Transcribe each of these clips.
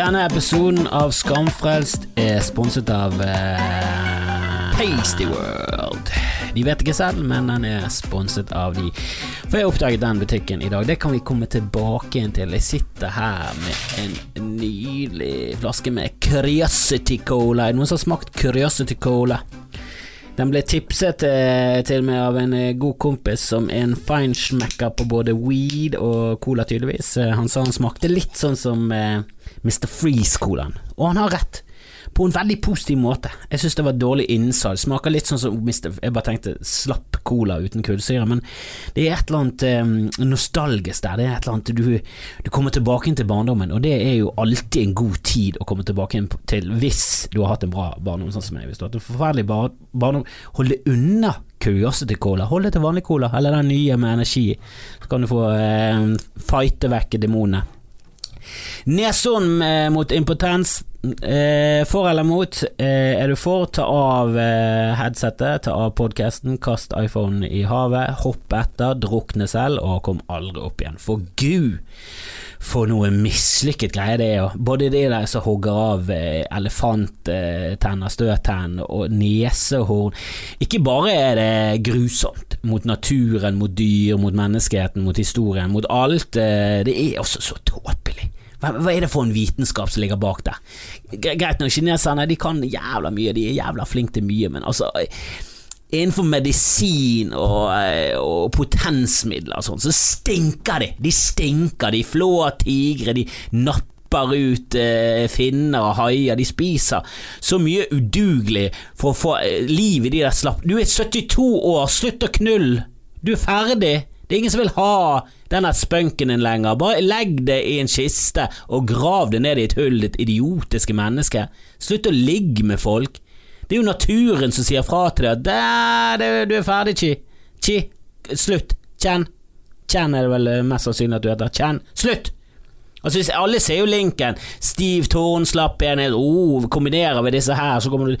Denne episoden av Skamfrelst er sponset av eh, Tasty World. De vet ikke selv, men den er sponset av de. For jeg oppdaget den butikken i dag. Det kan vi komme tilbake til. Jeg sitter her med en nydelig flaske med Curiosity Cola. Er det noen som har smakt Curiosity Cola? Den ble tipset eh, til meg av en eh, god kompis som er en feinschmecker på både weed og cola, tydeligvis. Eh, han sa han smakte litt sånn som eh, Mr. Freeze-colaen, og han har rett. På en veldig positiv måte. Jeg syns det var dårlig innsalg. Smaker litt sånn som Mr. Jeg bare tenkte slapp cola uten kullsyre, men det er et eller annet eh, nostalgisk der. Det er et eller annet du, du kommer tilbake inn til barndommen, og det er jo alltid en god tid å komme tilbake inn til hvis du har hatt en bra barndom, sånn som jeg. Hvis du har hatt en forferdelig bar barndom, hold det unna Curiosity Cola. Hold deg til vanlig cola, eller den nye med energi. Så kan du få eh, fighte vekk demonene. Nesodden eh, mot impotens. Eh, for eller mot? Eh, er du for, ta av eh, headsetet, ta av podkasten, kast iPhone i havet, hopp etter, drukne selv, og kom aldri opp igjen. For gud, for noe mislykket greie det er. Både de der som hogger av eh, elefanttenner, støttenn og nesehorn. Ikke bare er det grusomt mot naturen, mot dyr, mot menneskeheten, mot historien, mot alt. Eh, det er også så tåpelig. Hva, er det for en vitenskap som ligger bak der? Greit nok, kineserne de kan jævla mye, de er jævla flinke til mye, men altså Innenfor medisin og, og potensmidler og sånn, så stinker de. De stinker, de flår tigre, de napper ut eh, finner og haier. De spiser så mye udugelig for å få eh, liv i de der slapp... Du er 72 år, slutt å knulle! Du er ferdig! Det er ingen som vil ha denne spunken din lenger. Bare legg det i en kiste og grav det ned i et hull, ditt idiotiske menneske. Slutt å ligge med folk. Det er jo naturen som sier fra til deg at du er ferdig, Chi. Chi, slutt. Kjenn. Kjenn er det vel mest sannsynlig at du heter. Kjenn. Slutt! Altså, alle ser jo linken. Stiv tårn, slapp enhet, oh, kombinerer vi disse her, så kommer du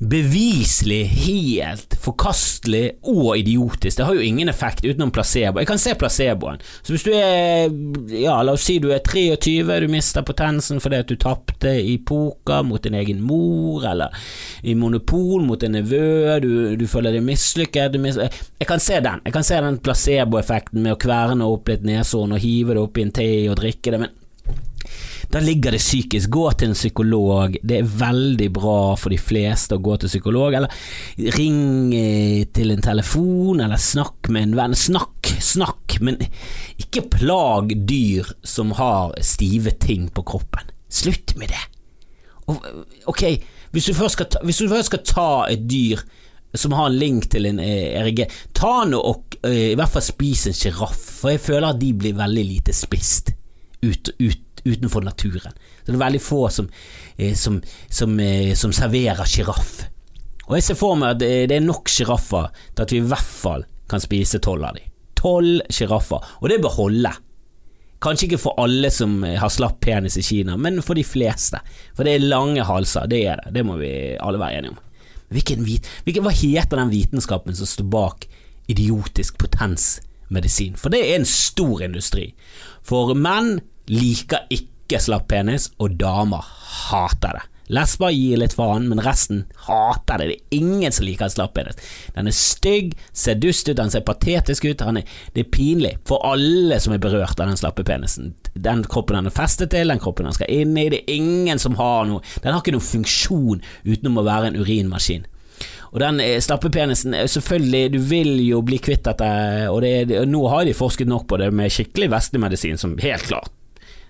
beviselig helt forkastelig og idiotisk. Det har jo ingen effekt utenom placebo. Jeg kan se placeboen. Så hvis du er Ja, la oss si du er 23, du mister potensen fordi at du tapte i poker mot din egen mor, eller i monopol mot en nevø, du, du føler deg mislykket mis Jeg kan se den. Jeg kan se den placeboeffekten med å kverne opp litt neshorn og hive det opp i en te og drikke det, men da ligger det psykisk. Gå til en psykolog. Det er veldig bra for de fleste å gå til psykolog. Eller ring eh, til en telefon, eller snakk med en venn. Snakk, snakk, men ikke plag dyr som har stive ting på kroppen. Slutt med det. Ok, hvis du først skal ta, hvis du først skal ta et dyr som har en link til en RG, ta nå og uh, i hvert fall spis en sjiraff, for jeg føler at de blir veldig lite spist ut, ut utenfor naturen. Så det er veldig få som, eh, som, som, eh, som serverer sjiraff. Og jeg ser for meg at det er nok sjiraffer til at vi i hvert fall kan spise tolv av dem. Tolv sjiraffer, og det bør holde. Kanskje ikke for alle som har slapp penis i Kina, men for de fleste. For det er lange halser, det er det. Det må vi alle være enige om. Hvilken, hvilken, hva heter den vitenskapen som står bak idiotisk potensmedisin? For det er en stor industri. For menn liker ikke slapp penis, og damer hater det. Lesber gir litt faen, men resten hater det. Det er ingen som liker en slapp penis. Den er stygg, ser dust ut, den ser patetisk ut. Er, det er pinlig for alle som er berørt av den slappe penisen. Den kroppen den er festet til, den kroppen den skal inn i, det er ingen som har noe Den har ikke noen funksjon utenom å være en urinmaskin. Og den eh, slappe penisen Selvfølgelig, du vil jo bli kvitt dette, og det, nå har de forsket nok på det med skikkelig vestlig medisin, som helt klart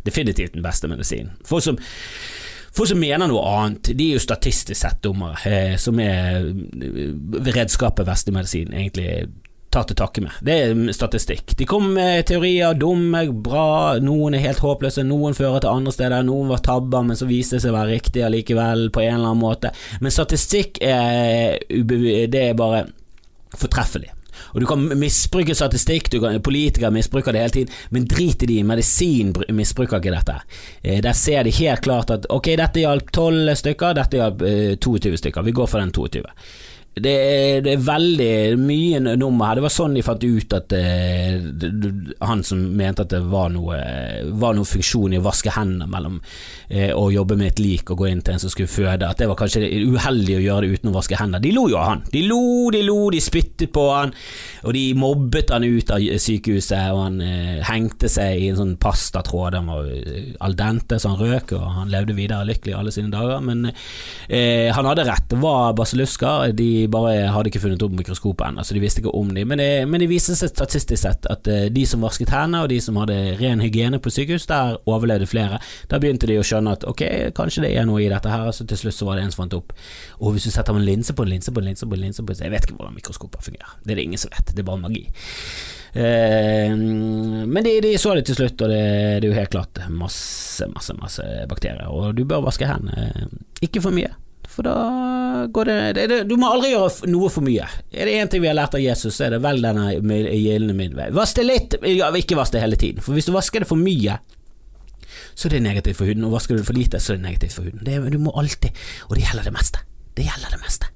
definitivt den beste medisinen. Folk som, folk som mener noe annet, de er jo statistisk sett dommere, eh, som er eh, redskapet vestlig medisin egentlig tar til takke med. Det er statistikk. De kommer med teorier, dumme, bra, noen er helt håpløse, noen fører til andre steder, noen var tabber, men så viste det seg å være riktig allikevel, på en eller annen måte. Men statistikk er, det er bare fortreffelig. Og Du kan misbruke statistikk, kan, politikere misbruker det hele tiden, men drit i de, medisin misbruker ikke dette. Eh, der ser de helt klart at ok, dette hjalp 12 stykker, dette hjalp eh, 22 stykker, vi går for den 22. det er, det er veldig mye nummer her. Det var sånn de fant ut at eh, han som mente at det var noe, var noe funksjon i å vaske hendene mellom eh, å jobbe med et lik og gå inn til en som skulle føde, at det var kanskje uheldig å gjøre det uten å vaske hendene. De lo jo av han. De lo, de lo, de spyttet på han, og de mobbet han ut av sykehuset, og han eh, hengte seg i en sånn pastatråd. Den var eh, al dente, så han røk, og han levde videre lykkelig alle sine dager. Men eh, han hadde rett. Det var basillusker. De bare hadde ikke funnet opp mikroskopet ennå, så de visste ikke om dem. Men det, men det viste seg statistisk sett at uh, de som vasket hendene, og de som hadde ren hygiene på sykehus, der overlevde flere. Da begynte de å skjønne at ok, kanskje det er noe i dette her, så til slutt så var det en som fant opp. Og hvis du setter en linse på en linse på en linse på en linse på en Jeg vet ikke hvordan mikroskoper fungerer, det er det ingen som vet, det er bare magi. Uh, men de, de, så det til slutt, og det, det er jo helt klart masse, masse, masse bakterier. Og du bør vaske hendene, ikke for mye. For da går det, det, det, Du må aldri gjøre noe for mye. Er det én ting vi har lært av Jesus, så er det vel denne gjeldende middelvei. Vask det litt, ikke vask det hele tiden. For hvis du vasker det for mye, så er det negativt for huden. Og vasker du det for lite, så er det negativt for huden. Det, du må alltid Og det gjelder det meste. Det gjelder det meste.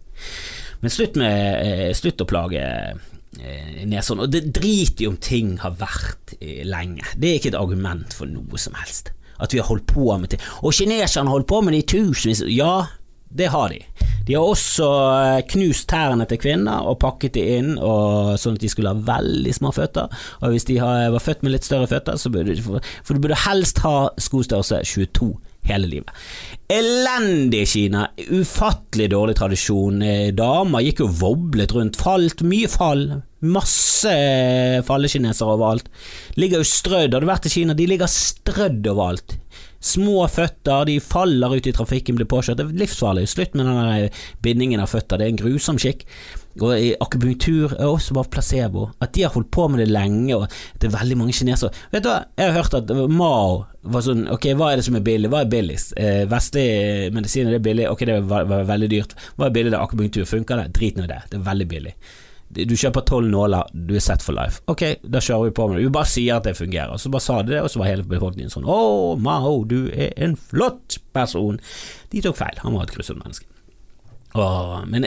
Men slutt med eh, Slutt å plage eh, nesen. Og det driter i om ting har vært eh, lenge. Det er ikke et argument for noe som helst. At vi har holdt på med ting. Og kineserne har holdt på med det i tusenvis. Ja, det har de. De har også eh, knust tærne til kvinner og pakket de inn sånn at de skulle ha veldig små føtter. Og hvis de var født med litt større føtter, så burde de For du burde helst ha skostørrelse 22 hele livet. Elendig Kina. Ufattelig dårlig tradisjon. Eh, damer gikk jo voblet rundt. Falt. Mye fall. Masse eh, fallekinesere overalt. Ligger jo strødd. Har du vært i Kina? De ligger strødd overalt. Små føtter, de faller ut i trafikken, blir påkjørt. Det er livsfarlig. Slutt med den bindingen av føtter, det er en grusom skikk. Og i akupunktur er også bare placebo. At de har holdt på med det lenge, og det er veldig mange kinesere Vet du hva, jeg har hørt at Mao var sånn Ok, hva er det som er billig? Hva er billigst? Eh, vestlig medisin er det billig? Ok, det var, veldig dyrt. Hva er billig? Det akupunktur. Funker det? Drit nå i det. Det er veldig billig. Du kjøper tolv nåler, du er set for life. Ok, da kjører vi på med det. Vi bare sier at det fungerer. Så bare sa de det, og så var hele befolkningen sånn Å, Mao, du er en flott person. De tok feil. Han var et grusomt menneske. Åh, men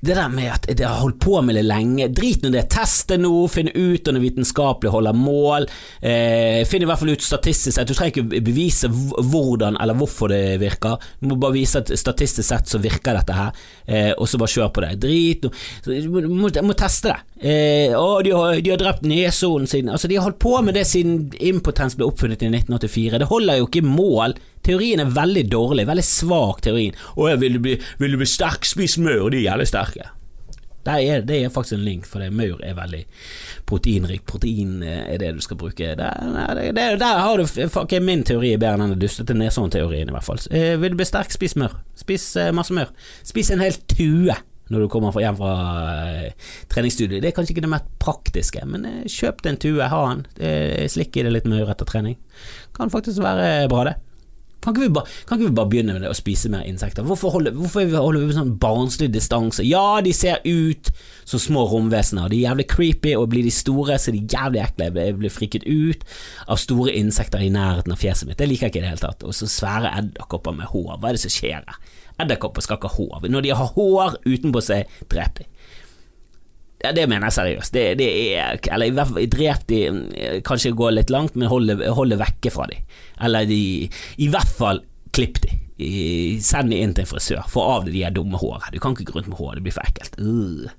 det der med at det har holdt på med det lenge, drit nå det. Test det nå, finn ut om det vitenskapelig holder mål. Eh, finn i hvert fall ut statistisk sett. Du trenger ikke bevise hvordan eller hvorfor det virker. Du må bare vise at statistisk sett så virker dette her, eh, og så bare kjør på det. Drit nå. Du må, må, teste det. Eh, å, de har, de har drept neshoden siden Altså, de har holdt på med det siden impotens ble oppfunnet i 1984. Det holder jo ikke mål. Teorien er veldig dårlig, veldig svak teorien. Vil du bli, vil du bli sterk, spis maur, de er jævlig sterke. Det er, det er, faktisk en link, for det maur er veldig proteinrik. Protein er det du skal bruke. Der, der, der har du fuck, Min teori er bedre enn den dustete Nesodden-teorien, i hvert fall. Eh, vil du bli sterk, spis maur. Spis eh, masse maur. Spis en hel tue når du kommer hjem fra treningsstudiet. Det er kanskje ikke det mest praktiske, men uh, kjøp deg en tue, ha den. Uh, slikk i det litt maur etter trening. Kan faktisk være bra, det. Kan ikke, ba, kan ikke, vi bare, begynne med det å spise mer insekter? Hvorfor holder, hvorfor holder vi sånn barnslig distanse? Ja, de ser ut som små romvesener, de er jævlig creepy, og blir de store, så er de jævlig ekle. Jeg blir friket ut av store insekter i nærheten av fjeset mitt. Det liker jeg ikke i det hele tatt. Og så svære edderkopper med hår. Hva er det som skjer her? Edderkopper skal ikke ha hår. Når de har hår utenpå seg, dreper de. Ja, det mener jeg seriøst. Det, det er Eller i hvert fall drep de Kanskje gå litt langt, men hold det vekke fra de. Eller de I hvert fall klipp de. Send de inn til en frisør. Få av de de dumme håret. Du kan ikke gå rundt med hår, det blir for ekkelt. Uh.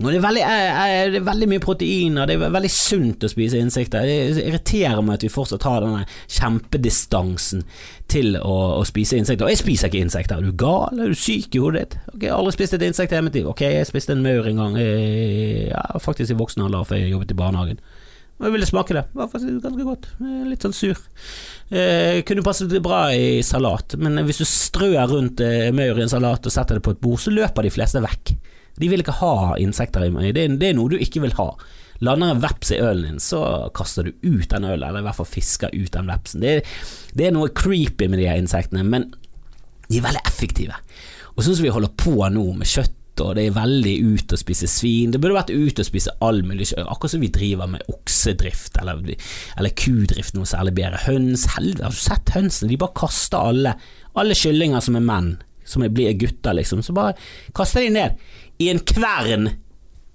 Det er, veldig, det er, veldig, mye proteiner, det er veldig sunt å spise insekter. Det irriterer meg at vi fortsatt har denne kjempedistansen til å, å spise insekter. Og jeg spiser ikke insekter. Er du gal? Er du syk i hodet ditt? Okay, jeg har aldri spist et insekt i mitt liv. Ok, jeg spiste en maur en gang, ja, faktisk i voksen alder, før jeg jobbet i barnehagen. Og jeg ville smake det. Det var ganske godt. Litt sånn sur. Eh, kunne passet bra i salat, men hvis du strør rundt eh, maur i en salat og setter det på et bord, så løper de fleste vekk. De vil ikke ha insekter i meg. Det, det er noe du ikke vil ha. Lander en veps i ølen din, så kaster du ut den ølen, eller i hvert fall fisker ut den vepsen. Det, det er noe creepy med de her insektene, men de er veldig effektive. Og sånn som vi holder på nå med kjøtt og det er veldig ut å spise svin. Det burde vært ut å spise all mulig kjøtt, akkurat som vi driver med oksedrift eller, eller kudrift noe særlig bedre. Høns, helvete, har du sett hønsene? De bare kaster alle, alle kyllinger som er menn som blir gutter, liksom, så bare kaster de ned i en kvern.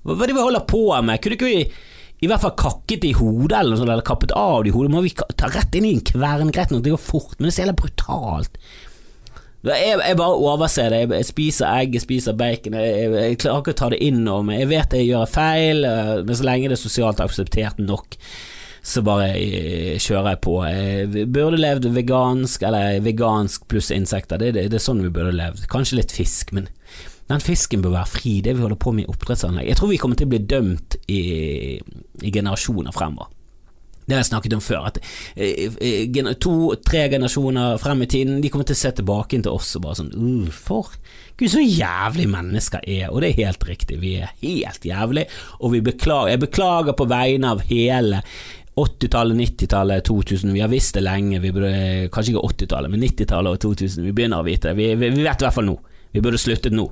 Hva er det vi holder på med? Kunne ikke vi i hvert fall kakket det i hodet eller noe sånt, eller kappet av det i hodet? Må vi ta rett inn i en kvern? Greit nok, det går fort, men det er så jævla brutalt. Jeg, jeg, bare overser det. Jeg spiser egg, jeg spiser bacon. Jeg, jeg, jeg klarer ikke å ta det inn over meg. Jeg vet jeg gjør feil, eh, men så lenge det er sosialt akseptert nok, så bare eh, kjører jeg på. Jeg burde levd vegansk, eller vegansk pluss insekter. Det, det, det er sånn vi burde levd. Kanskje litt fisk, men den fisken bør være fri, det vi holder på med i oppdrettsanlegg. Jeg tror vi kommer til å bli dømt i, i generasjoner fremover. Det har jeg snakket om før, at eh, to-tre generasjoner frem i tiden, de kommer til å se tilbake til oss og bare sånn uh, For Gud, så jævlig mennesker er, og det er helt riktig, vi er helt jævlig, og vi beklager, jeg beklager på vegne av hele 80-tallet, 90-tallet, 2000, vi har visst det lenge, vi burde, kanskje ikke 80-tallet, men 90-tallet og 2000, vi begynner å vite. Det, vi, vi, vi vet i hvert fall nå, vi burde sluttet nå.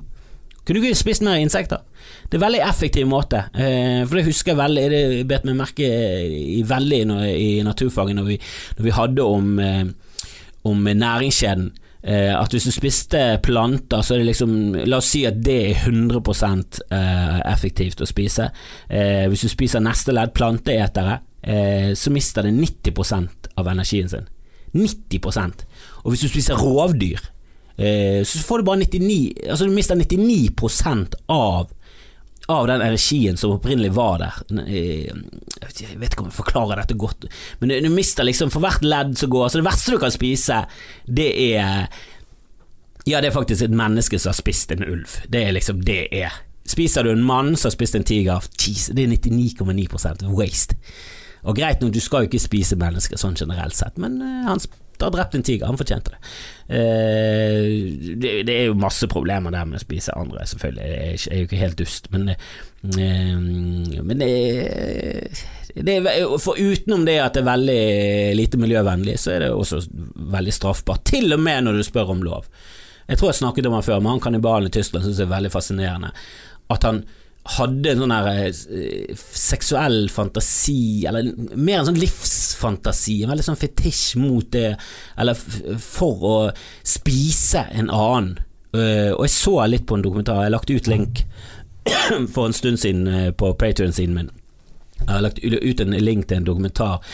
Kunne du ikke spist mer insekter? Det er en veldig effektiv måte, eh, for det husker jeg veldig, det bet meg merke i veldig i naturfaget når vi, når vi hadde om, eh, om næringskjeden. Eh, at hvis du spiste planter, så er det liksom La oss si at det er 100% effektivt å spise. Hvis du spiser neste ledd, planteetere, så mister det 90% av energien sin. 90 Og hvis du spiser rovdyr, så får du bare 99 Altså du mister 99% av av den energien som opprinnelig var der. Eh, jeg vet ikke om jeg forklarer dette godt, men du mister liksom for hvert ledd som går Så det verste du kan spise, det er Ja, det er faktisk et menneske som har spist en ulv. Det er liksom det er. Spiser du en mann som har spist en tiger, geez, det er 99,9% waste. Og greit nok, du skal jo ikke spise mennesker sånn generelt sett, men uh, han har drept en tiger, han fortjente det. Uh, det, det, er jo masse problemer der med å spise andre, selvfølgelig. Jeg er, jo ikke helt dust, men, uh, men det, det er, For utenom det at det er veldig lite miljøvennlig, så er det også veldig straffbart. Til og med når du spør om lov. Jeg tror jeg snakket om han før, men han kannibalen i Tyskland syns jeg er veldig fascinerende. At han hadde en sånn her eh, seksuell fantasi, eller mer en sånn livsfantasi, en veldig sånn fetisj mot det, eller for å spise en annen. Uh, og jeg så litt på en dokumentar, jeg lagt ut link for en stund siden på Patrion-siden min. Jeg har lagt ut en link til en dokumentar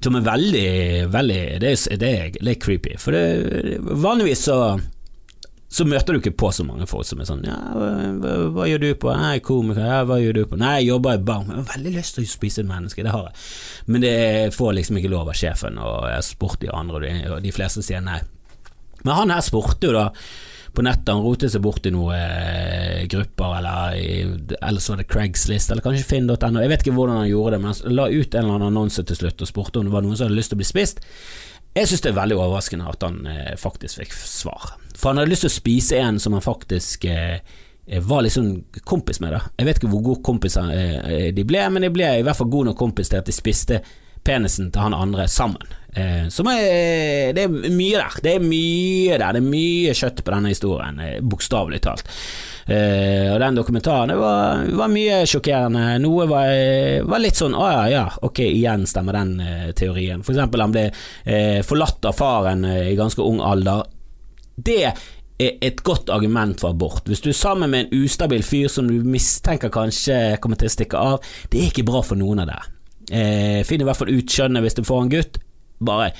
som er veldig, veldig Det er, det er, det er creepy. For det, vanligvis så så møter du ikke på så mange folk som er sånn Ja, hva, hva, gjør du på? Jeg er komiker. Ja, hva gjør du på? Nei, jeg jobber i bar. Jeg har veldig lyst til å spise et menneske, det har jeg. Men det får liksom ikke lov av sjefen, og jeg spurte de andre, og de, fleste sier nei. Men han her spurte jo da på nettet, han rotet seg bort i noen eh, grupper, eller, eller så var det Craigslist, eller kanskje finn.no, jeg vet ikke hvordan han gjorde det, men han la ut en eller annen annonse til slutt og spurte om det var noen som hadde lyst til å bli spist. Jeg synes det er veldig overraskende at han eh, faktisk fikk svar. For han hadde lyst til å spise en som han faktisk eh, eh var litt sånn kompis med. da Jeg vet ikke hvor gode kompiser eh, eh, de ble, men de ble i hvert fall gode nok kompis til at de spiste penisen til han andre sammen. Eh, som er, det er mye der. Det er mye der. Det er mye kjøtt på denne historien, eh, bokstavelig talt. Og den dokumentaren det var, var, mye sjokkerende. Noe var, var litt sånn Å ja, ja, ok, igjen stemmer den teorien. For eksempel han ble eh, forlatt av faren i ganske ung alder. Det er et godt argument for abort. Hvis du er sammen med en ustabil fyr som du mistenker kanskje kommer til å stikke av, det er ikke bra for noen av dere. Eh, finn i hvert fall ut skjønnet hvis du får en gutt. Bare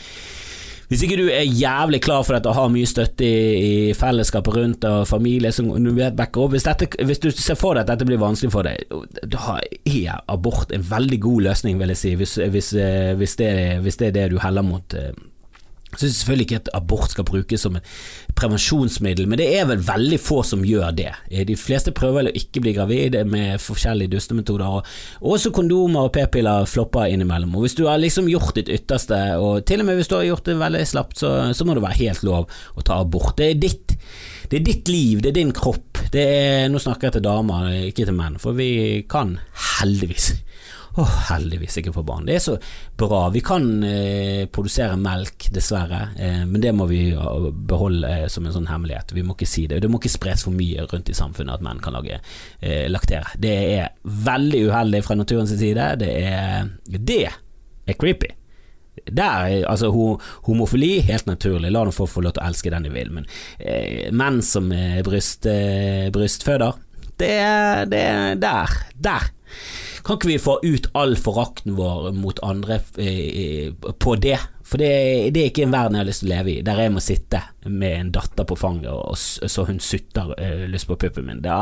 hvis ikke du er jævlig klar for dette og har mye støtte i, i fellesskapet rundt og familie som du backer opp hvis, dette, hvis, du ser for deg at dette blir vanskelig for deg, da er abort en veldig god løsning, vil jeg si, hvis, hvis, eh, hvis, det, det er det du heller mot. Jeg syns selvfølgelig ikke at abort skal brukes som et prevensjonsmiddel, men det er vel veldig få som gjør det. Eh, de fleste prøver vel å ikke bli gravide med forskjellige dustemetoder, og også kondomer og p-piller flopper innimellom. Og Hvis du har liksom gjort ditt ytterste, og til og med hvis du har gjort det veldig slapt, så, så må det være helt lov å ta abort. Det er ditt, det er ditt liv, det er din kropp. Er, nå snakker jeg til damer, ikke til menn, for vi kan heldigvis Oh, heldigvis ikke på banen. Det er så bra. Vi kan eh, produsere melk, dessverre, eh, men det må vi beholde eh, som en sånn hemmelighet. Vi må ikke si det. Det må ikke spres for mye rundt i samfunnet at menn kan lage eh, laktere. Det er veldig uheldig fra naturens side. Det er, det er creepy. Der, altså Homofili, helt naturlig, la folk få lov til å elske den de vil, men eh, menn som er bryst, eh, brystføder, er, det er der. Der. Kan ikke vi få ut all forakten vår mot andre eh, på det? For det, det, er ikke en verden jeg har lyst til å leve i, der jeg må sitte med en datter på fanget og, så hun sutter uh, lyst på puppen min. Da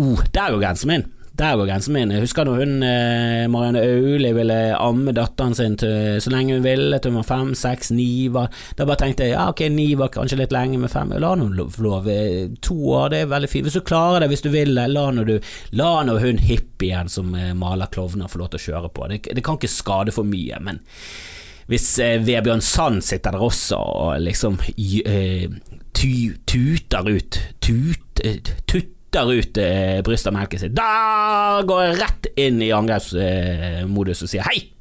oh, Der går grensen min. Der går grensen min. Jeg husker når hun eh, Marianne Auli ville amme datteren sin til, så lenge hun ville, til hun var fem, seks, ni. Var, da bare tenkte jeg ja ok, ni var kanskje litt lenge med fem. La henne få lov. To år, det er veldig fint. Hvis du klarer det, hvis du vil det, la nå La nå hun hippien som eh, maler klovner få lov til å kjøre på. Det, det kan ikke skade for mye, men hvis eh, Vebjørn Sand sitter der også og liksom uh, tuter ut Tut, tut spytter ut eh, brystet av melken sin. Da går jeg rett inn i angrepsmodus og sier hei!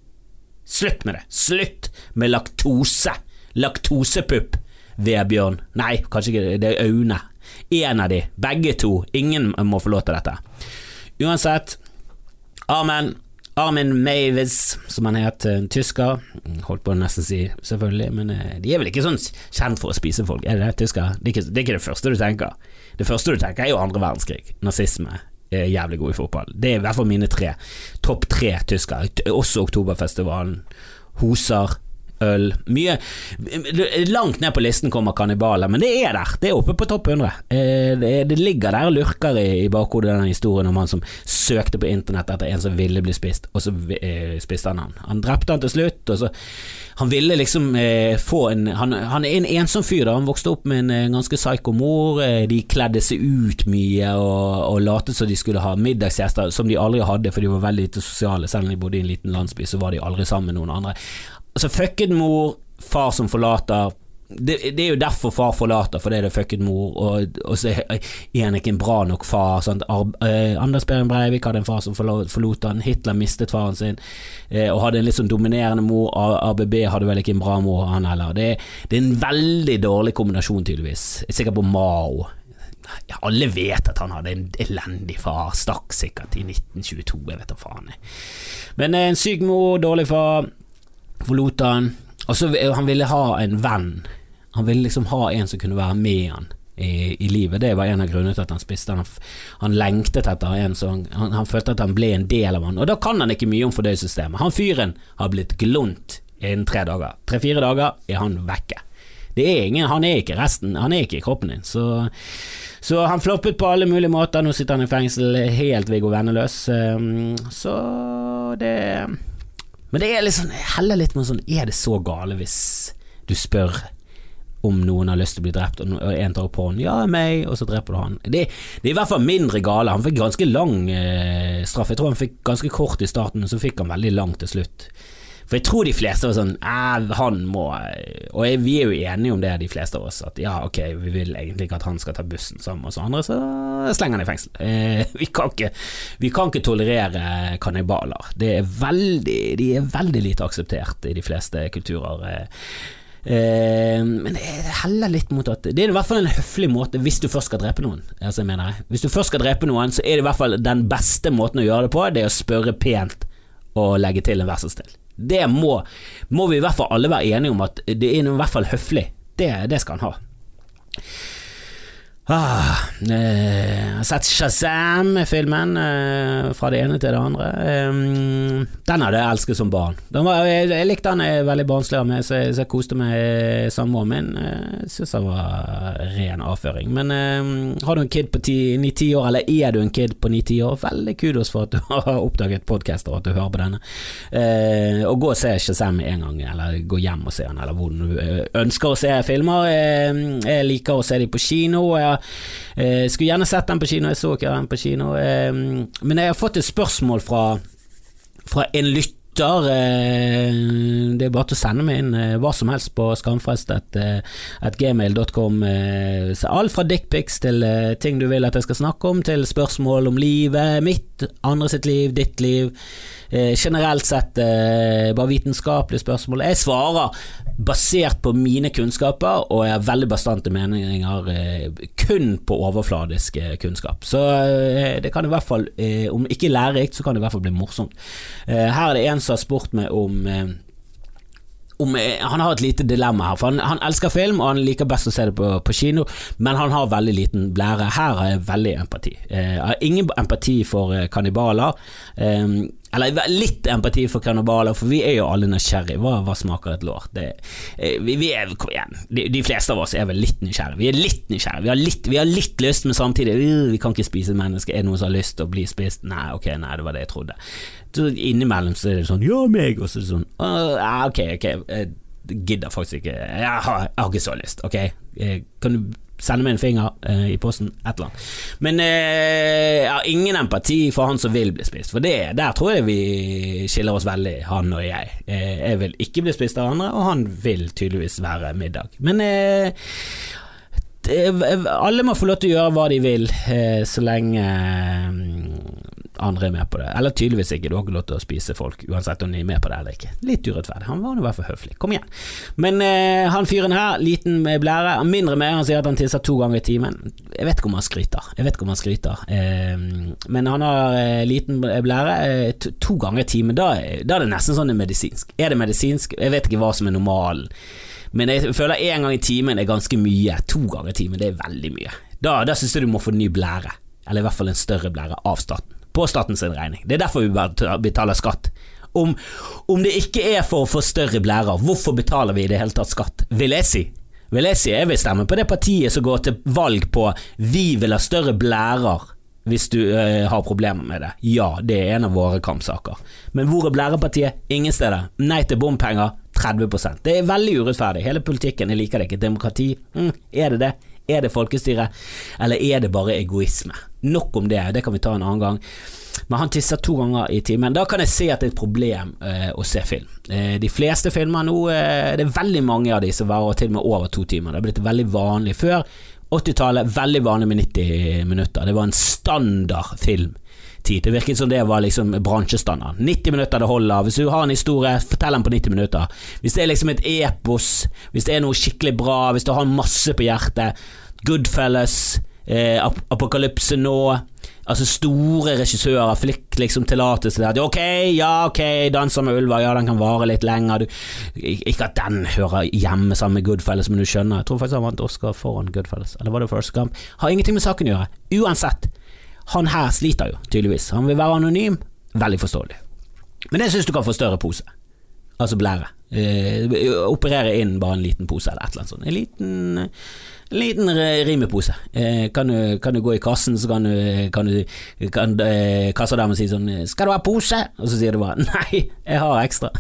Slutt med det! Slutt med laktose! Laktosepupp, Vebjørn. Nei, kanskje ikke, det er Aune. En av de, begge to. Ingen må få lov til dette. Uansett, Amen. Armin Mavis, som han het, en tysker. Holdt på å nesten si, selvfølgelig, men eh, de er vel ikke sånn kjent for å spise folk, er det det, tysker? Det er, ikke, det er ikke det første du tenker. Det første du tenker er jo andre verdenskrig, nazisme, er jævlig god i fotball. Det er i hvert fall mine tre. Topp tre tyskere. Også Oktoberfestivalen. Hoser, øl. Mye Langt ned på listen kommer kannibaler, men det er der. Det er oppe på topp 100. Eh, det, ligger der og lurker i, i bakhodet denne historien om han som søkte på internett etter en som ville bli spist, og så eh, spiste han han. Han drepte han til slutt, og så Han ville liksom eh, få en han, han, er en ensom fyr, da. Han vokste opp med en ganske psyko mor. De kledde seg ut mye og, og latet som de skulle ha middagsgjester, som de aldri hadde, for de var veldig lite sosiale. Selv om de bodde i en liten landsby, så var de aldri sammen med noen andre. Altså, fucket mor, far som forlater. Det, det, er jo derfor far forlater, fordi det er fucket mor, og, og, så er han ikke en bra nok far. Ar, eh, Anders Behring Breivik hadde en far som forlot han, Hitler mistet faren sin, eh, og hadde en litt sånn dominerende mor. ABB hadde vel ikke en bra mor, han heller. Det, det, er en veldig dårlig kombinasjon, tydeligvis. Jeg er sikker på Mao. Ja, alle vet at han hadde en elendig far, stakk sikkert i 1922, jeg vet da faen. Men eh, en syk mor, dårlig far forlot han. Og så Han ville ha en venn. Han ville liksom ha en som kunne være med han i, i livet. Det var en av grunnene til at han spiste. Han, han lengtet etter en som han, han, følte at han ble en del av han. Og da kan han ikke mye om fordøyelsessystemet. Han fyren har blitt glunt innen tre dager. Tre-fire dager er han vekke. Det er ingen, han er ikke resten, han er ikke kroppen din. Så, så han floppet på alle mulige måter. Nå sitter han i fengsel helt Viggo Venneløs. Ehm, så det men det er litt sånn, heller litt med sånn Er det så gale hvis du spør om noen har lyst til å bli drept, og en tar opp hånden 'ja, meg', og så dreper du han. Det, det, er i hvert fall mindre gale. Han fikk ganske lang eh, straff. Jeg tror han fikk ganske kort i starten, men så fikk han veldig lang til slutt. For jeg tror de fleste var sånn han må Og jeg, vi er jo enige om det, de fleste av oss, at ja, ok, vi vil egentlig ikke at han skal ta bussen sammen med oss andre, så slenger han i fengsel. Eh, vi, kan ikke, vi kan ikke tolerere kannibaler. Er de er veldig lite akseptert i de fleste kulturer. Eh, eh men det heller litt mot at Det er i hvert fall en høflig måte hvis du først skal drepe noen. Altså, mener, hvis du først skal drepe noen, så er det i hvert fall den beste måten å gjøre det på, det er å spørre pent og legge til en vær så snill. Det må, må, vi i hvert fall alle være enige om at det er i hvert fall høflig. Det, det skal han ha. Ah, eh, jeg har sett Shazam-filmen, eh, fra det ene til det andre. Den hadde jeg elsket som barn. Var, jeg, jeg, likte den jeg veldig barnslig av så jeg, så jeg koste meg samboeren min. Jeg syns den var ren avføring. Men um, har du en kid på ni-ti år, eller er du en kid på ni-ti år, veldig kudos for at du har oppdaget podcaster og at du hører på denne. Og gå og se Shazam en gang, eller gå hjem og se den, eller hvor du ønsker å se filmer. Jeg liker å se dem på kino. Jeg Eh, skulle gjerne sett den på kino, jeg så ikke den på kino. Eh, men jeg har fått et spørsmål fra, fra en lytter. Eh, det er bare til å sende meg inn eh, hva som helst på skamfrest.gmail.com. Eh, alt fra dickpics til ting du vil at jeg skal snakke om, til spørsmål om livet mitt, andre sitt liv, ditt liv. Generelt sett bare vitenskapelige spørsmål. Jeg svarer basert på mine kunnskaper, og jeg har veldig bastante meninger eh, kun på overfladisk eh, kunnskap. Så eh, det kan i hvert fall, om ikke lærerikt, så kan det i hvert fall bli morsomt. her er det en som har spurt meg om om, eh, han har et lite dilemma her, for han, han, elsker film og han liker best å se det på, på, kino, men han har veldig liten blære. Her har jeg veldig empati. Eh, jeg har ingen empati for eh, kannibaler. Eh, eller litt empati for kannibaler, for vi er jo alle nysgjerrige. Hva, hva smaker et lår? Det, eh, vi, vi, er, kom igjen, de, de, fleste av oss er vel litt nysgjerrige. Vi er litt nysgjerrige. Vi har litt, vi har litt lyst, men samtidig uh, vi kan ikke spise et menneske. Er det noen som har lyst til å bli spist? Nei, ok, nei, det var det jeg trodde. Så innimellom så er det sånn Ja, meg! Og så er det sånn Ok, ok, jeg gidder faktisk ikke. Jeg har, jeg har ikke så lyst. Ok, eh, kan du sende meg en finger uh, i posten? Et eller annet. Men uh, jeg har ingen empati for han som vil bli spist, for det, der tror jeg vi skiller oss veldig, han og jeg. Uh, jeg vil ikke bli spist av andre, og han vil tydeligvis være middag. Men alle må få lov til å gjøre hva de vil, så lenge andre er med på det. Eller tydeligvis ikke, du har ikke lov til å spise folk uansett om de er med på det eller ikke. Litt urettferdig. Han var nå i hvert fall høflig. Kom igjen. Men eh, han fyren her, liten med blære, mindre med, han sier at han tisser to ganger i timen. Jeg vet ikke om han skryter. Jeg vet ikke om han skryter. Eh, men han har eh, liten blære eh, to, to, ganger i timen. Da, da, er det nesten sånn det er medisinsk. Er det medisinsk? Jeg vet ikke hva som er normalen. Men jeg føler én gang i timen er ganske mye. To ganger i timen det er veldig mye. Da, da syns jeg du må få ny blære. Eller i hvert fall en større blære av staten på statens regning. Det er derfor vi betaler skatt. Om, om, det ikke er for å få større blærer, hvorfor betaler vi i det hele tatt skatt? Vil jeg si. Vil jeg si jeg vil stemme på det partiet som går til valg på vi vil ha større blærer hvis du øh, har problemer med det. Ja, det er en av våre kampsaker. Men hvor er blærepartiet? Ingen steder. Nei til bompenger. 30 Det er veldig urettferdig. Hele politikken, jeg liker det ikke. Demokrati, mm, er det det? Er det folkestyre, eller er det bare egoisme? Nok om det, det kan vi ta en annen gang. Men han tisser to ganger i timen. Da kan jeg se at det er et problem eh, å se film. Eh, de fleste filmer nå, eh, det er veldig mange av de som varer til og med over to timer. Det har blitt veldig vanlig. Før 80-tallet, veldig vanlig med 90 minutter. Det var en standard film tid. Det virket som det var liksom bransjestandard. 90 minutter det holder. Hvis du har en historie, fortell den på 90 minutter. Hvis det er liksom et epos, hvis det er noe skikkelig bra, hvis du har masse på hjertet, Goodfellas, eh, Ap Apokalypse nå Altså Store regissører fikk liksom tillatelse til at ok, ja, ok, 'Danser med ulver', ja, den kan vare litt lenger. Du, ikke at den hører hjemme sammen med Goodfellas, men du skjønner. Jeg tror faktisk han vant Oscar foran Goodfellas, eller var det First Camp? Har ingenting med saken å gjøre. Uansett, han her sliter jo, tydeligvis. Han vil være anonym. Veldig forståelig. Men jeg syns du kan få større pose. Altså blære. Eh, operere inn bare en liten pose eller et eller annet sånt. En liten, en liten rimepose. Eh, kan, du, kan, du, gå i kassen, så kan du, kan du kan, eh, Kassadamen si sånn 'Skal du ha pose?' Og så sier du bare 'Nei, jeg har ekstra'.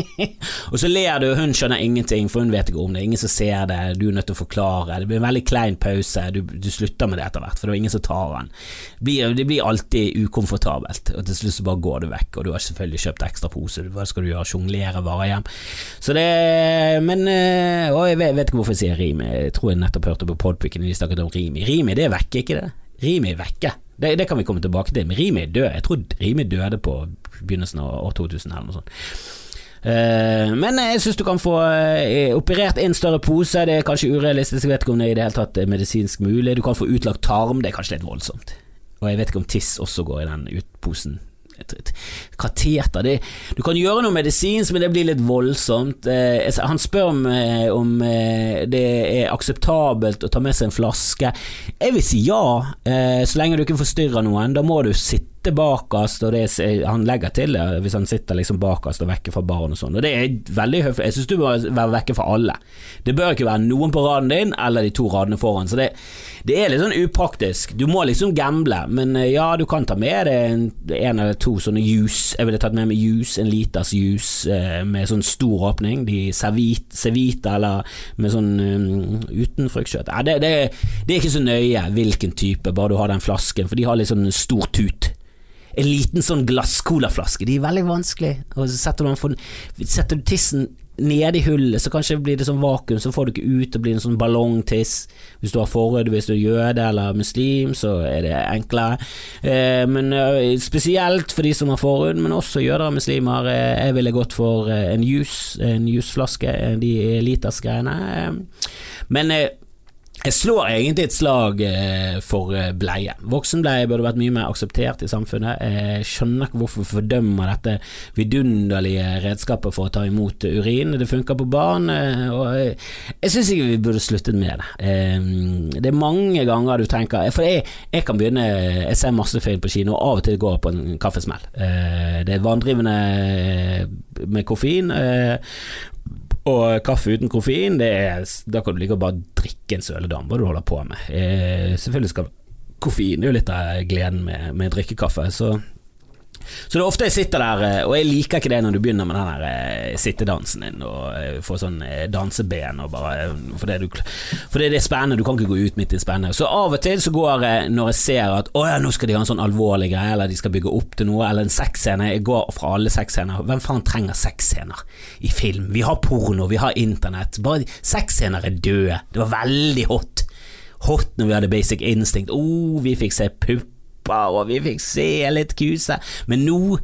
og så ler du, hun skjønner ingenting, for hun vet ikke om det. Ingen som ser det, du er nødt til å forklare. Det blir en veldig klein pause, du, du slutter med det etter hvert, for det er ingen som tar den. Det blir, det blir alltid ukomfortabelt, og til slutt så bare går du vekk, og du har selvfølgelig kjøpt ekstra pose, hva skal du gjøre, sjonglere varer hjem? Så det Men Og eh, jeg vet, vet, ikke hvorfor jeg sier Rimi, jeg tror jeg nettopp hørte på Podpicken de snakket om Rimi. Rimi, det er vekke, ikke det? Rimi er vekke. Det, det, kan vi komme tilbake til, men Rimi er død. Jeg tror Rimi døde på begynnelsen av år 2000 eller noe sånt. Uh, men jeg syns du kan få uh, operert inn større pose. Det er kanskje urealistisk, jeg vet ikke om det i det hele tatt medisinsk mulig. Du kan få utlagt tarm, det er kanskje litt voldsomt. Og jeg vet ikke om tiss også går i den utposen kateter det, Du kan gjøre noe medisinsk, men det blir litt voldsomt. Eh, han spør om, eh, om eh, det er akseptabelt å ta med seg en flaske. Jeg vil si ja, eh, så lenge du ikke forstyrrer noen. Da må du sitte sitter bakerst, og er, han legger til det hvis han sitter liksom bakerst og vekker fra barn og sånn. Og det er veldig høflig. Jeg syns du bør være vekke fra alle. Det bør ikke være noen på raden din eller de to radene foran. Så det, det er litt sånn upraktisk. Du må liksom gamble, men eh, ja, du kan ta med deg en, en, eller to sånne juice. Jeg ville tatt med meg juice, en liters juice eh, med sånn stor åpning. De Cevita eller med sånn um, uten fruktkjøtt. Ja, det, det, det, er ikke så nøye hvilken type, bare du har den flasken, for de har litt sånn stor tut en liten sånn glasscolaflaske. De er veldig vanskelig. Og så setter du, for, setter du tissen nede i hullet, så kanskje blir det sånn vakuum, så får du ikke ut og blir en sånn ballongtiss. Hvis du har forhud, hvis du er jøde eller muslim, så er det enklere. Eh, men eh, spesielt for de som har forhud, men også jøder og muslimer. Eh, jeg ville gått for eh, en juice, en jusflaske, de litersgreiene. Eh, men eh, Jeg slår egentlig et slag eh, for eh, bleie. Voksenbleie burde vært mye mer akseptert i samfunnet. Jeg skjønner ikke hvorfor vi fordømmer dette vidunderlige redskapet for å ta imot urin. Det funker på barn, eh, og jeg, jeg syns ikke vi burde sluttet med det. Det er mange ganger du tenker For jeg, jeg kan begynne Jeg ser masse film på kino, og av og til går jeg på en kaffesmell. Det er vanndrivende med koffein. Og kaffe uten koffein, er, da kan du like bare drikke en søledam, hva du holder på med. Eh, selvfølgelig skal koffein er jo litt av gleden med, med drikkekaffe, så så det er ofte jeg sitter der, eh, og jeg liker ikke det når du begynner med den der eh, sittedansen din og eh, får sånn danseben og bare For det, du, for det er spennende, du kan ikke gå ut midt i spennende. Så av og til så går jeg når jeg ser at å ja, nå skal de ha en sånn alvorlig greie, eller de skal bygge opp til noe, eller en sexscene. Jeg går fra alle sexscener. Hvem faen trenger sexscener i film? Vi har porno, vi har internett. Bare Sexscener er døde. Det var veldig hot. Hot når vi hadde Basic Instinct. Oh, vi fikk se pupp pupper, og vi fikk se litt kuse. Men nå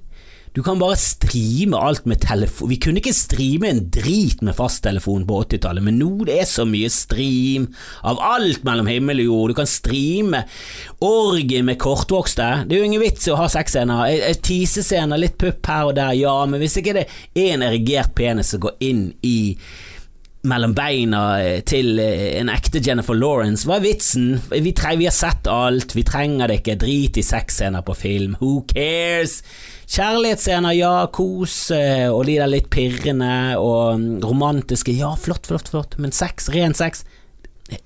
du kan bare streame alt med telefon. Vi kunne ikke streame en drit med fasttelefon på 80-tallet, men nå det er så mye stream av alt mellom himmel og jord. Du kan streame orgie med kortvokste. Det er jo ingen vits i å ha sexscener. Tisescener, litt pupp her og der, ja, men hvis ikke det er en erigert penis som går inn i mellom beina eh, til eh, en ekte Jennifer Lawrence. Hva er vitsen? Vi, vi har sett alt, vi trenger det ikke. Drit i sexscener på film. Who cares? Kjærlighetsscener, ja, kos, eh, og de der litt pirrende og mm, romantiske, ja, flott, flott, flott, men sex, ren sex,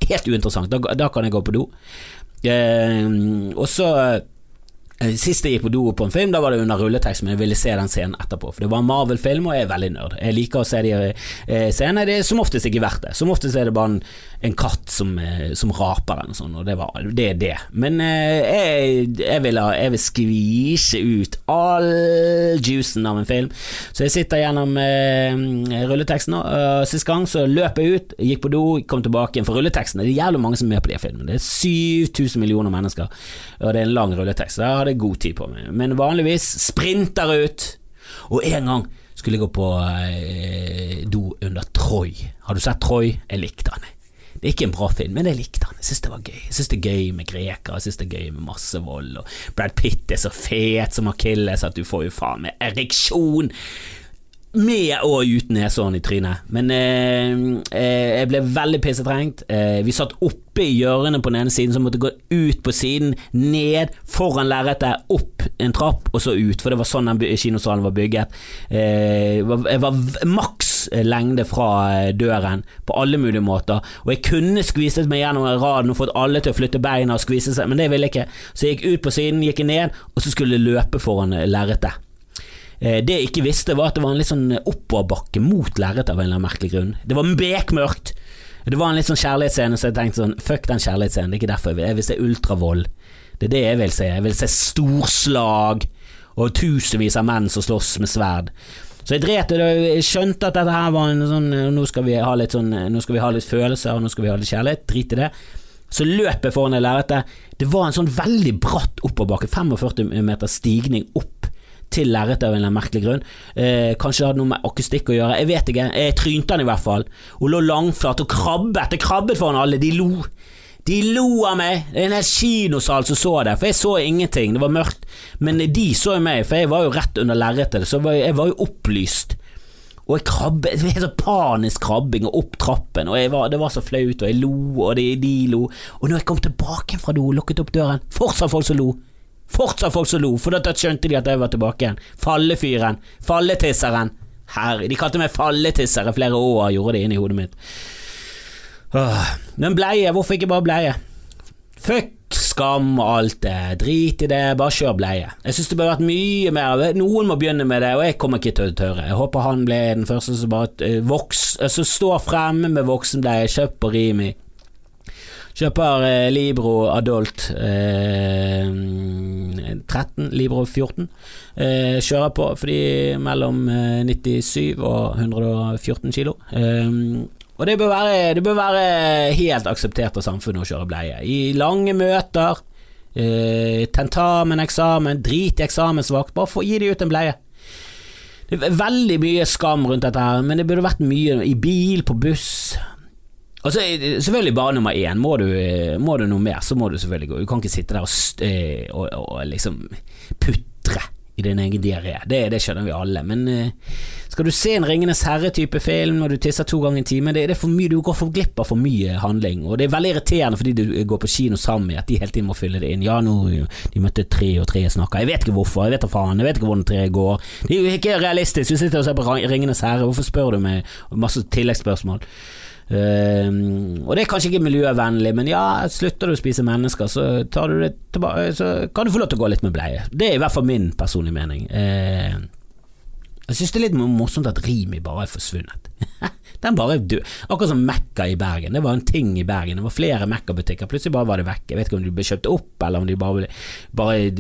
helt uinteressant. Da, da kan jeg gå på do. Eh, og så sist jeg gikk på do på en film, da var det under rulletekst, men jeg ville se den scenen etterpå. For det var en Marvel-film, og jeg er veldig nerd. Jeg liker å se de eh, scenene. Det er som oftest ikke verdt det. Som oftest er det bare en, en katt som, eh, som, raper eller noe sånt, og det, var, det er det. Men jeg, jeg, vil, jeg vil skvise ut all juicen av en film. Så jeg sitter gjennom eh, rulleteksten. Og sist gang så løp jeg ut, gikk på do, kom tilbake igjen. For rulleteksten det er jævlig mange som er med på de filmene. Det er 7000 millioner mennesker, og det er en lang rulletekst. Så jeg hadde god tid på meg. Men vanligvis sprinter ut. Og en gang skulle jeg gå på eh, do under Troy. Har du sett Troy? Jeg likte han. Det er ikke en bra film, men jeg likte han. Jeg syns det var gøy. Jeg syns det er gøy med grekere, jeg syns det er gøy med masse vold, og Brad Pitt er så fet som Akilles at du får jo faen meg ereksjon med og uten neshånd i trynet. Men eh, eh, jeg ble veldig pissetrengt. Eh, vi satt oppe i hjørnet på den ene siden, så måtte gå ut på siden, ned, foran lerretet, opp en trapp, og så ut. For det var sånn den kinosalen var bygget. Eh, jeg var, jeg var maks lengde fra eh, døren, på alle mulige måter. Og jeg kunne skviset meg gjennom raden og fått alle til å flytte beina og skvise seg, men det ville jeg ikke. Så jeg gikk ut på siden, gikk ned, og så skulle jeg løpe foran lerretet. Eh, det jeg ikke visste, var at det var en litt sånn oppoverbakke mot lerretet av en eller annen merkelig grunn. Det var bekmørkt. Det var en litt sånn kjærlighetsscene, så jeg tenkte sånn Fuck den kjærlighetsscenen, det er ikke derfor jeg vil, jeg vil se ultravold. Det er det jeg vil se. Jeg vil se storslag og tusenvis av menn som slåss med sverd. Så jeg dret det, jeg skjønte at dette her var en sånn Nå skal vi ha litt sånn Nå skal vi ha litt følelser, og nå skal vi ha litt kjærlighet. Drit i det. Så løp jeg foran det lerretet. Det var en sånn veldig bratt oppoverbakke, 45 meter stigning opp til lerretet av en eller annen merkelig grunn. Eh, kanskje det hadde noe med akustikk å gjøre, jeg vet ikke. Jeg trynte han i hvert fall, Hun lå langflat og krabbet. Jeg krabbet foran alle, de lo. De lo av meg! Det er en hel kinosal som så det, for jeg så ingenting, det var mørkt. Men de så meg, for jeg var jo rett under lerretet, så jeg var jo opplyst. Og jeg krabbet, det var så panisk krabbing og opp trappen, og var, det var så flaut, og jeg lo, og de, de lo. Og når jeg kom tilbake fra do og lukket opp døren, fortsatt folk som lo. Fortsatt folk som lo, for da skjønte de at jeg var tilbake igjen. Fallefyren. Falletisseren. Herre, de kalte meg falletisser i flere år, gjorde det inni hodet mitt. Men bleie, hvorfor ikke bare bleie? Fuck skam og alt det, drit i det, bare kjør bleie. Jeg synes det burde vært mye mer Noen må begynne med det, og jeg kommer ikke til å tørre. Jeg håper han ble den første som bare uh, voks, altså står fremme med voksenbleie, kjøpt på Rimi. Kjøper eh, Libro Adult eh, 13, Libro 14. Eh, kjører på fordi mellom 97 eh, og 114 kilo. Eh, og det bør, være, det bør, være, helt akseptert av samfunnet å kjøre bleie. I lange møter, eh, tentamen, eksamen, drit i eksamensvakt, bare få gi de ut en bleie. Det er veldig mye skam rundt dette her, men det burde vært mye i bil, på buss. Og så det selvfølgelig bare nummer én. Må du, må du noe mer, så må du selvfølgelig gå. Du kan ikke sitte der og, eh, og, og liksom putre i din egen diaré. Det, det, skjønner vi alle. Men uh, skal du se en Ringenes herre-type film når du tisser to ganger i timen, det, det, er for mye, du går for glipp av for mye handling. Og det er veldig irriterende fordi du går på kino sammen med at de hele tiden må fylle det inn. Ja, nå de møtte tre og tre snakker. Jeg vet ikke hvorfor, jeg vet da faen, jeg vet ikke hvordan tre går. Det er jo ikke realistisk. Du sitter og ser på Ringenes herre, hvorfor spør du meg masse tilleggsspørsmål? Uh, og det er kanskje ikke miljøvennlig, men ja, slutter du å spise mennesker, så, tilbake, så kan du få lov til å gå litt med bleie. Det er i hvert fall min personlige mening. Uh, jeg synes det er litt morsomt at Rimi bare er forsvunnet. Den bare er. Akkurat som Mekka i Bergen. Det var en ting i Bergen. Det var flere Mekka-butikker. Plutselig bare var det vekk. Jeg vet ikke om de ble kjøpt opp, eller om de bare, bare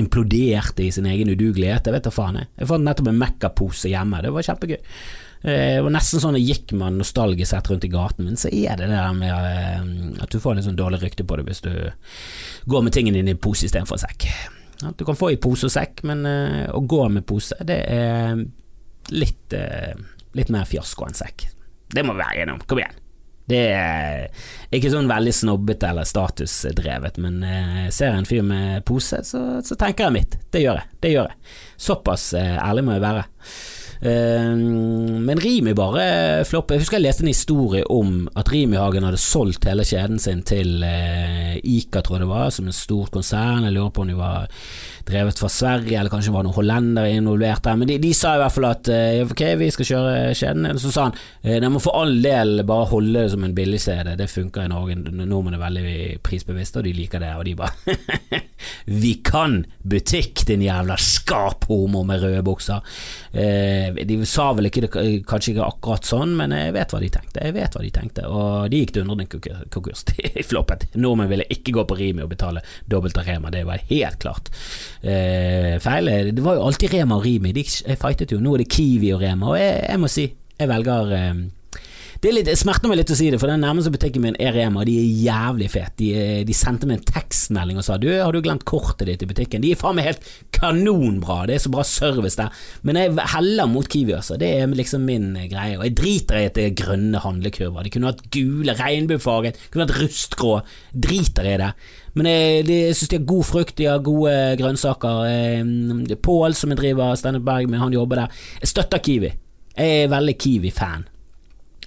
imploderte i sin egen udugelighet. Jeg vet da faen. Jeg, jeg fant nettopp en Mekka-pose hjemme. Det var kjempegøy. Eh, det var nesten sånn det gikk man nostalgisk sett rundt i gaten, men så er det det der med eh, at du får litt sånn dårlig rykte på det hvis du går med tingene dine i pose istedenfor sekk. Du kan få i pose og sekk, men uh, å gå med pose, det er litt, litt mer fiasko enn sekk. Det må vi være enige om. Kom igjen. Det er ikke sånn veldig snobbete eller statusdrevet, men ser jeg en fyr med pose, så, så, tenker jeg mitt. Det gjør jeg. Det gjør jeg. Såpass ærlig må jeg være. Ehm, men Rimi bare flopper. Jeg husker jeg leste en historie om at Rimi-Hagen hadde solgt hele kjeden sin til eh, Ica, tror jeg det var, som en stort konsern. Jeg lurer på om de var drevet fra Sverige, eller kanskje var noen hollendere involvert der. Men de, de, sa i hvert fall at eh, ok, vi skal kjøre kjeden. Så sa han eh, de må for all del bare holde det som en billig-CD, det funker i Norge. Nordmenn er veldig prisbevisste, og de liker det. Og de bare Vi kan butikk, din jævla skaphomo med røde bukser. Eh, de sa vel ikke det, kanskje ikke akkurat sånn, men jeg vet hva de tenkte. Jeg vet hva de tenkte, og de gikk dundrende konkurs. De floppet. Nordmenn ville ikke gå på Rimi og betale dobbelt av Rema, det var helt klart eh, feil. Det var jo alltid Rema og Rimi, de fightet jo. Nå er det Kiwi og Rema, og jeg, jeg må si, jeg velger eh, det, litt, det, smerter meg litt å si det, for den nærmeste butikken min er Rema, og de er jævlig fete. De, eh, de, sendte meg en tekstmelding og sa du, har du glemt kortet ditt i butikken? De er faen meg helt kanonbra, det er så bra service der. Men jeg heller mot Kiwi, altså. Det er liksom min greie. Og jeg driter i at det er grønne handlekurver. De kunne hatt gule, regnbuefarget, kunne hatt rustgrå. Driter i det. Men jeg, jeg syns de har god frukt, de har gode grønnsaker. Eh, Pål, som jeg driver Standup Berg med, han jobber der. Jeg støtter Kiwi. Jeg er veldig Kiwi-fan.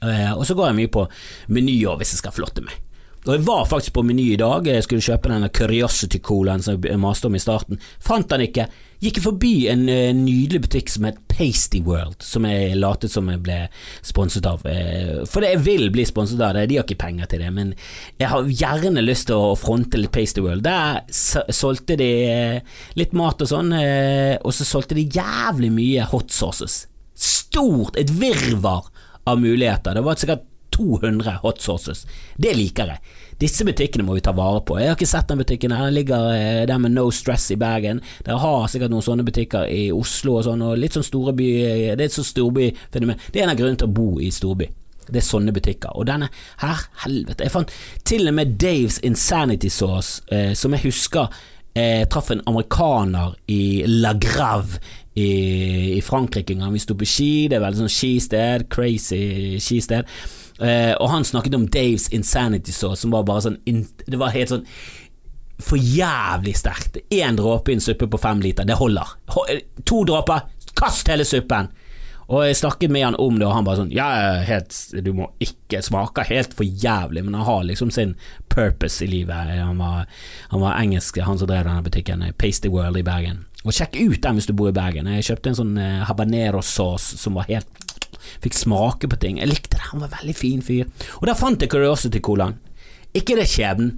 Eh, og så går jeg mye på menyer hvis jeg skal flotte meg. Og Jeg var faktisk på Meny i dag, jeg skulle kjøpe denne Curiosity-colaen som jeg maste om i starten. Fant den ikke. Gikk forbi en uh, nydelig butikk som het Pasty World, som jeg latet som jeg ble sponset av. For for jeg vil bli sponset av det, de har ikke penger til det, men jeg har gjerne lyst til å fronte litt Pasty World. Der solgte de litt mat og sånn, og så solgte de jævlig mye hot sauces. Stort, et virvar av muligheter. Det var sikkert 200 hot sauces. Det liker jeg. Disse butikkene må vi ta vare på. Jeg har ikke sett den butikken. Den ligger eh, der med No Stress i Bergen. Dere har sikkert noen sånne butikker i Oslo og sånn, og litt sånn storby eh, Det er et sånt storbyfenomen. Det er en av grunnene til å bo i storby. Det er sånne butikker. Og denne her, helvete Jeg fant til og med Daves Insanity Sauce, eh, som jeg husker eh, traff en amerikaner i La Grave i, i Frankrike en gang. Vi sto på ski, det er veldig sånn skisted, crazy skisted. Eh, og han snakket om Daves Insanity Sauce, som var bare sånn Det var helt sånn for jævlig sterkt. Én dråpe i en suppe på fem liter, det holder. To dråper, kast hele suppen! Og jeg snakket med han om det, og han bare sånn Ja, helt, du må ikke smake helt for jævlig, men han har liksom sin purpose i livet. Han var, han var engelsk, han som drev denne butikken, Pasty World i Bergen. Og sjekk ut den hvis du bor i Bergen. Jeg kjøpte en sånn eh, habanero-sauce som var helt Fikk smake på ting. Jeg likte det, han var en veldig fin fyr. Og der fant jeg Curiosity-colaen. Ikke det skjebnen,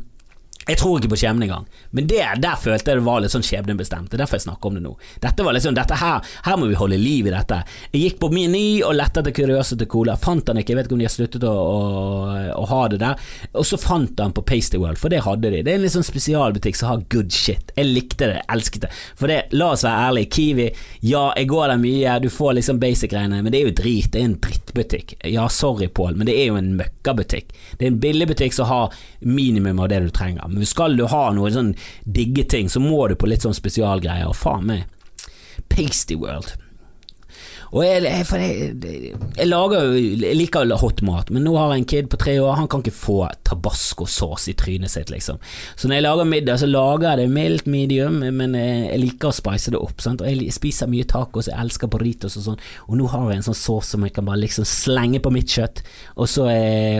jeg tror ikke på skjebne engang, men det, der følte jeg det var litt sånn skjebnebestemt. Det er derfor jeg snakker om det nå. Dette var liksom, dette her, her må vi holde liv i dette. Jeg gikk på Meny og lette etter til Cola, fant han ikke, jeg vet ikke om de har sluttet å, å, å ha det der. Og så fant han på Pasty World, for det hadde de. Det er en litt sånn spesialbutikk som har good shit. Jeg likte det, elsket det. For det, la oss være ærlige, Kiwi, ja, jeg går der mye, du får liksom basic-greiene, men det er jo drit. Det er en drittbutikk. Ja, sorry, Pål, men det er jo en møkkabutikk. Det er en billigbutikk som har minimum av det du trenger. Men skal du ha noen sånn digge ting, så må du på litt sånn spesialgreier. Og faen meg, Pasty World. Og jeg, jeg, jeg, jeg lager liker hot mat, men nå har jeg en kid på tre år, han kan ikke få tabascosaus i trynet sitt, liksom. Så når jeg lager middag, så lager jeg det mildt medium, men jeg liker å spice det opp. Sant? Og jeg spiser mye tacos, jeg elsker burritos og sånn, og nå har jeg en sånn saus som jeg kan bare liksom slenge på mitt kjøtt, og, så,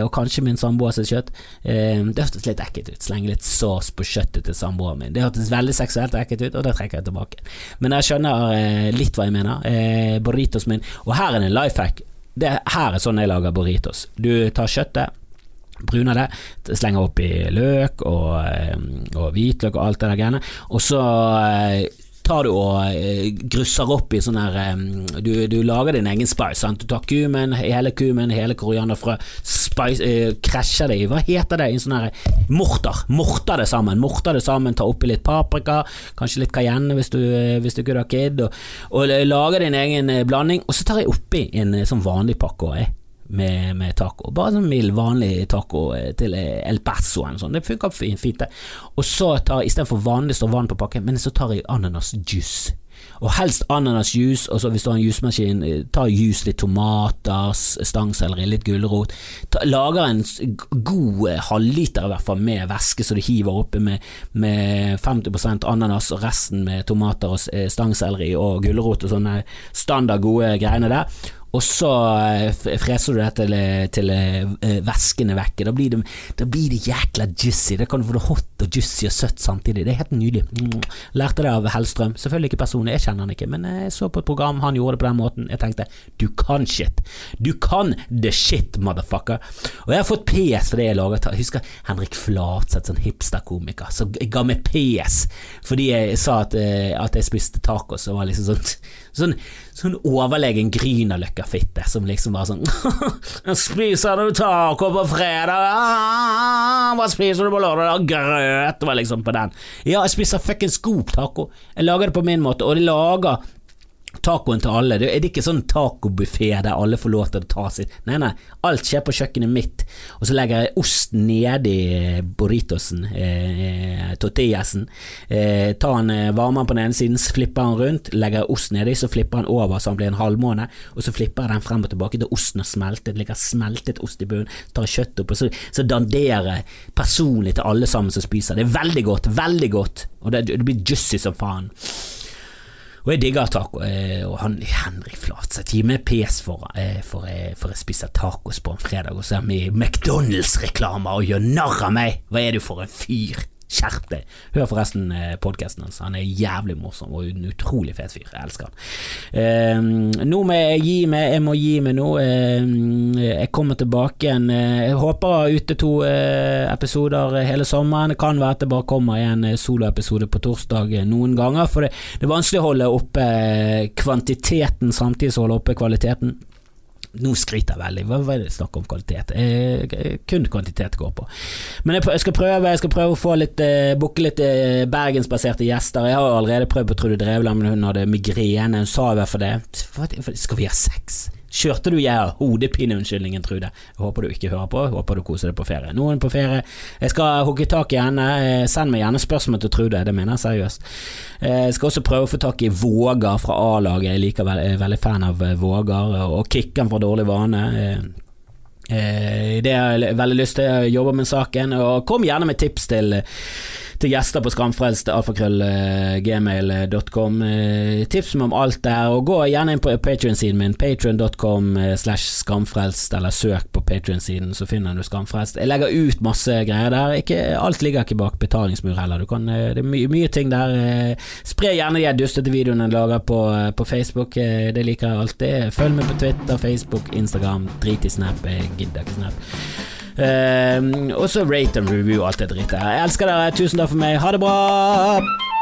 og kanskje min samboer kjøtt. Det hørtes litt ekkelt ut, slenge litt sås på kjøttet til samboeren min. Det hørtes veldig seksuelt ekkelt ut, og det trekker jeg tilbake. Men jeg skjønner litt hva jeg mener. Burritos min, og her er det en life hack. Det her er sånn jeg lager burritos. Du tar kjøttet, bruner det, slenger oppi løk og, og hvitløk og alt det der greiene, og så tar du og grusser opp i sånn her du, du, lager din egen spice. Sant? Du tar kumen, hele kumen, hele korianderfrø, uh, krasjer det i Hva heter det? I sånn her morter. Morter det sammen. Morter det sammen, ta oppi litt paprika, kanskje litt cayenne hvis du, hvis du ikke har kid, og, og lager din egen blanding. Og så tar jeg oppi en sånn vanlig pakke. Jeg med, med, taco. Bare sånn mild, vanlig taco til El Paso eller sånn. Det funker fint, det. Og så tar istedenfor vanlig står vann på pakken, men så tar jeg ananasjuice. Og helst ananasjuice, og så hvis du har en jusmaskin, ta juice, litt tomater, stangselleri, litt gulrot. Lager en god halvliter i hvert fall med væske så du hiver oppi med, med 50% ananas og resten med tomater og stangselleri og gulrot og sånne standard gode greiene der og så freser du det til, til væsken er. Da blir, det, da blir det jækla juicy. Da kan du få det hot og juicy og søtt samtidig. Det er helt nydelig. Lærte det av Hellstrøm. Selvfølgelig ikke personlig, jeg kjenner han ikke, men jeg så på et program, han gjorde det på den måten. Jeg tenkte du kan shit. Du kan the shit, motherfucker. Og jeg har fått PS for det jeg laget. Jeg husker Henrik Flatseth, sånn hipsterkomiker, som ga meg PS fordi jeg sa at, at jeg spiste tacos og var liksom sånn, sånn, sånn overlegen Grünerløkka-fitte som liksom bare sånn Spiser du taco på fredag? Ah, hva spiser du på lørdag? Grøt var liksom på den. Ja, jeg spiser fuckings god taco. Jeg lager det på min måte, og de lager tacoen til alle. Det er ikke sånn tacobuffé der alle får lov til å ta sitt. Nei, nei, alt skjer på kjøkkenet mitt, og så legger jeg ost nedi burritosen, eh, tortillasen. Eh, tar han eh, varmer på den ene siden, flipper han rundt, legger ost nedi, så flipper han over så han blir en halvmåne, og så flipper jeg den frem og tilbake til osten har smeltet, det ligger smeltet ost i bunnen, tar kjøttet opp, og så, så danderer jeg personlig til alle sammen som spiser. Det er veldig godt, veldig godt, og det, det blir juicy som faen. Og jeg digger taco. Og han Henrik Flatseth gir meg PS for, for, for jeg spiser tacos på en fredag, og så er vi McDonald's-reklamer og gjør narr av meg! Hva er du for en fyr? Skjerp deg! Hør forresten podkasten hans, han er jævlig morsom og en utrolig fet fyr. Jeg elsker han. Eh, nå må jeg gi meg, jeg må gi meg nå. Eh, jeg kommer tilbake igjen. Jeg håper ute to eh, episoder hele sommeren. Det kan være at det bare kommer en soloepisode på torsdag noen ganger, for det, det er vanskelig å holde oppe kvantiteten samtidig som å holde oppe kvaliteten. Nå skryter jeg veldig, hva er det snakk om kvalitet? Eh, kun kvantitet går på. Men jeg, skal prøve Jeg skal prøve å få litt eh, booke litt eh, bergensbaserte gjester. Jeg har allerede prøvd på Trude Drevland, men hun hadde migrene. Hun sa i hvert fall det. Skal vi ha sex? Kjørte du jeg hodepineunnskyldningen, Trude? Jeg håper du ikke hører på, jeg håper du koser deg på ferie. Noen på ferie. Jeg skal hogge tak i henne. Send meg gjerne spørsmål til Trude, det mener jeg seriøst. Jeg skal også prøve å få tak i Våger fra A-laget, jeg liker veld, er veldig fan av Våger, og Kikken fra Dårlig vane. Det har jeg veldig lyst til, å jobbe med saken, og kom gjerne med tips til til gjester på skamfrelst, alfakrøllgmail.com. Tips meg om alt der, og gå gjerne inn på Patrion-siden min, patrion.com slash skamfrelst, eller søk på Patrion-siden, så finner du Skamfrelst. Jeg legger ut masse greier der, ikke, alt ligger ikke bak betalingsmur heller, kan, det er mye, mye ting der. Spre gjerne de dustete videoene jeg lager på, på Facebook, det liker jeg alltid. Følg meg på Twitter, Facebook, Instagram, drit i Snap, jeg gidder ikke Snap. Uh, og så rate and review alt det drittet. Jeg elsker dere. Tusen takk for meg. Ha det bra!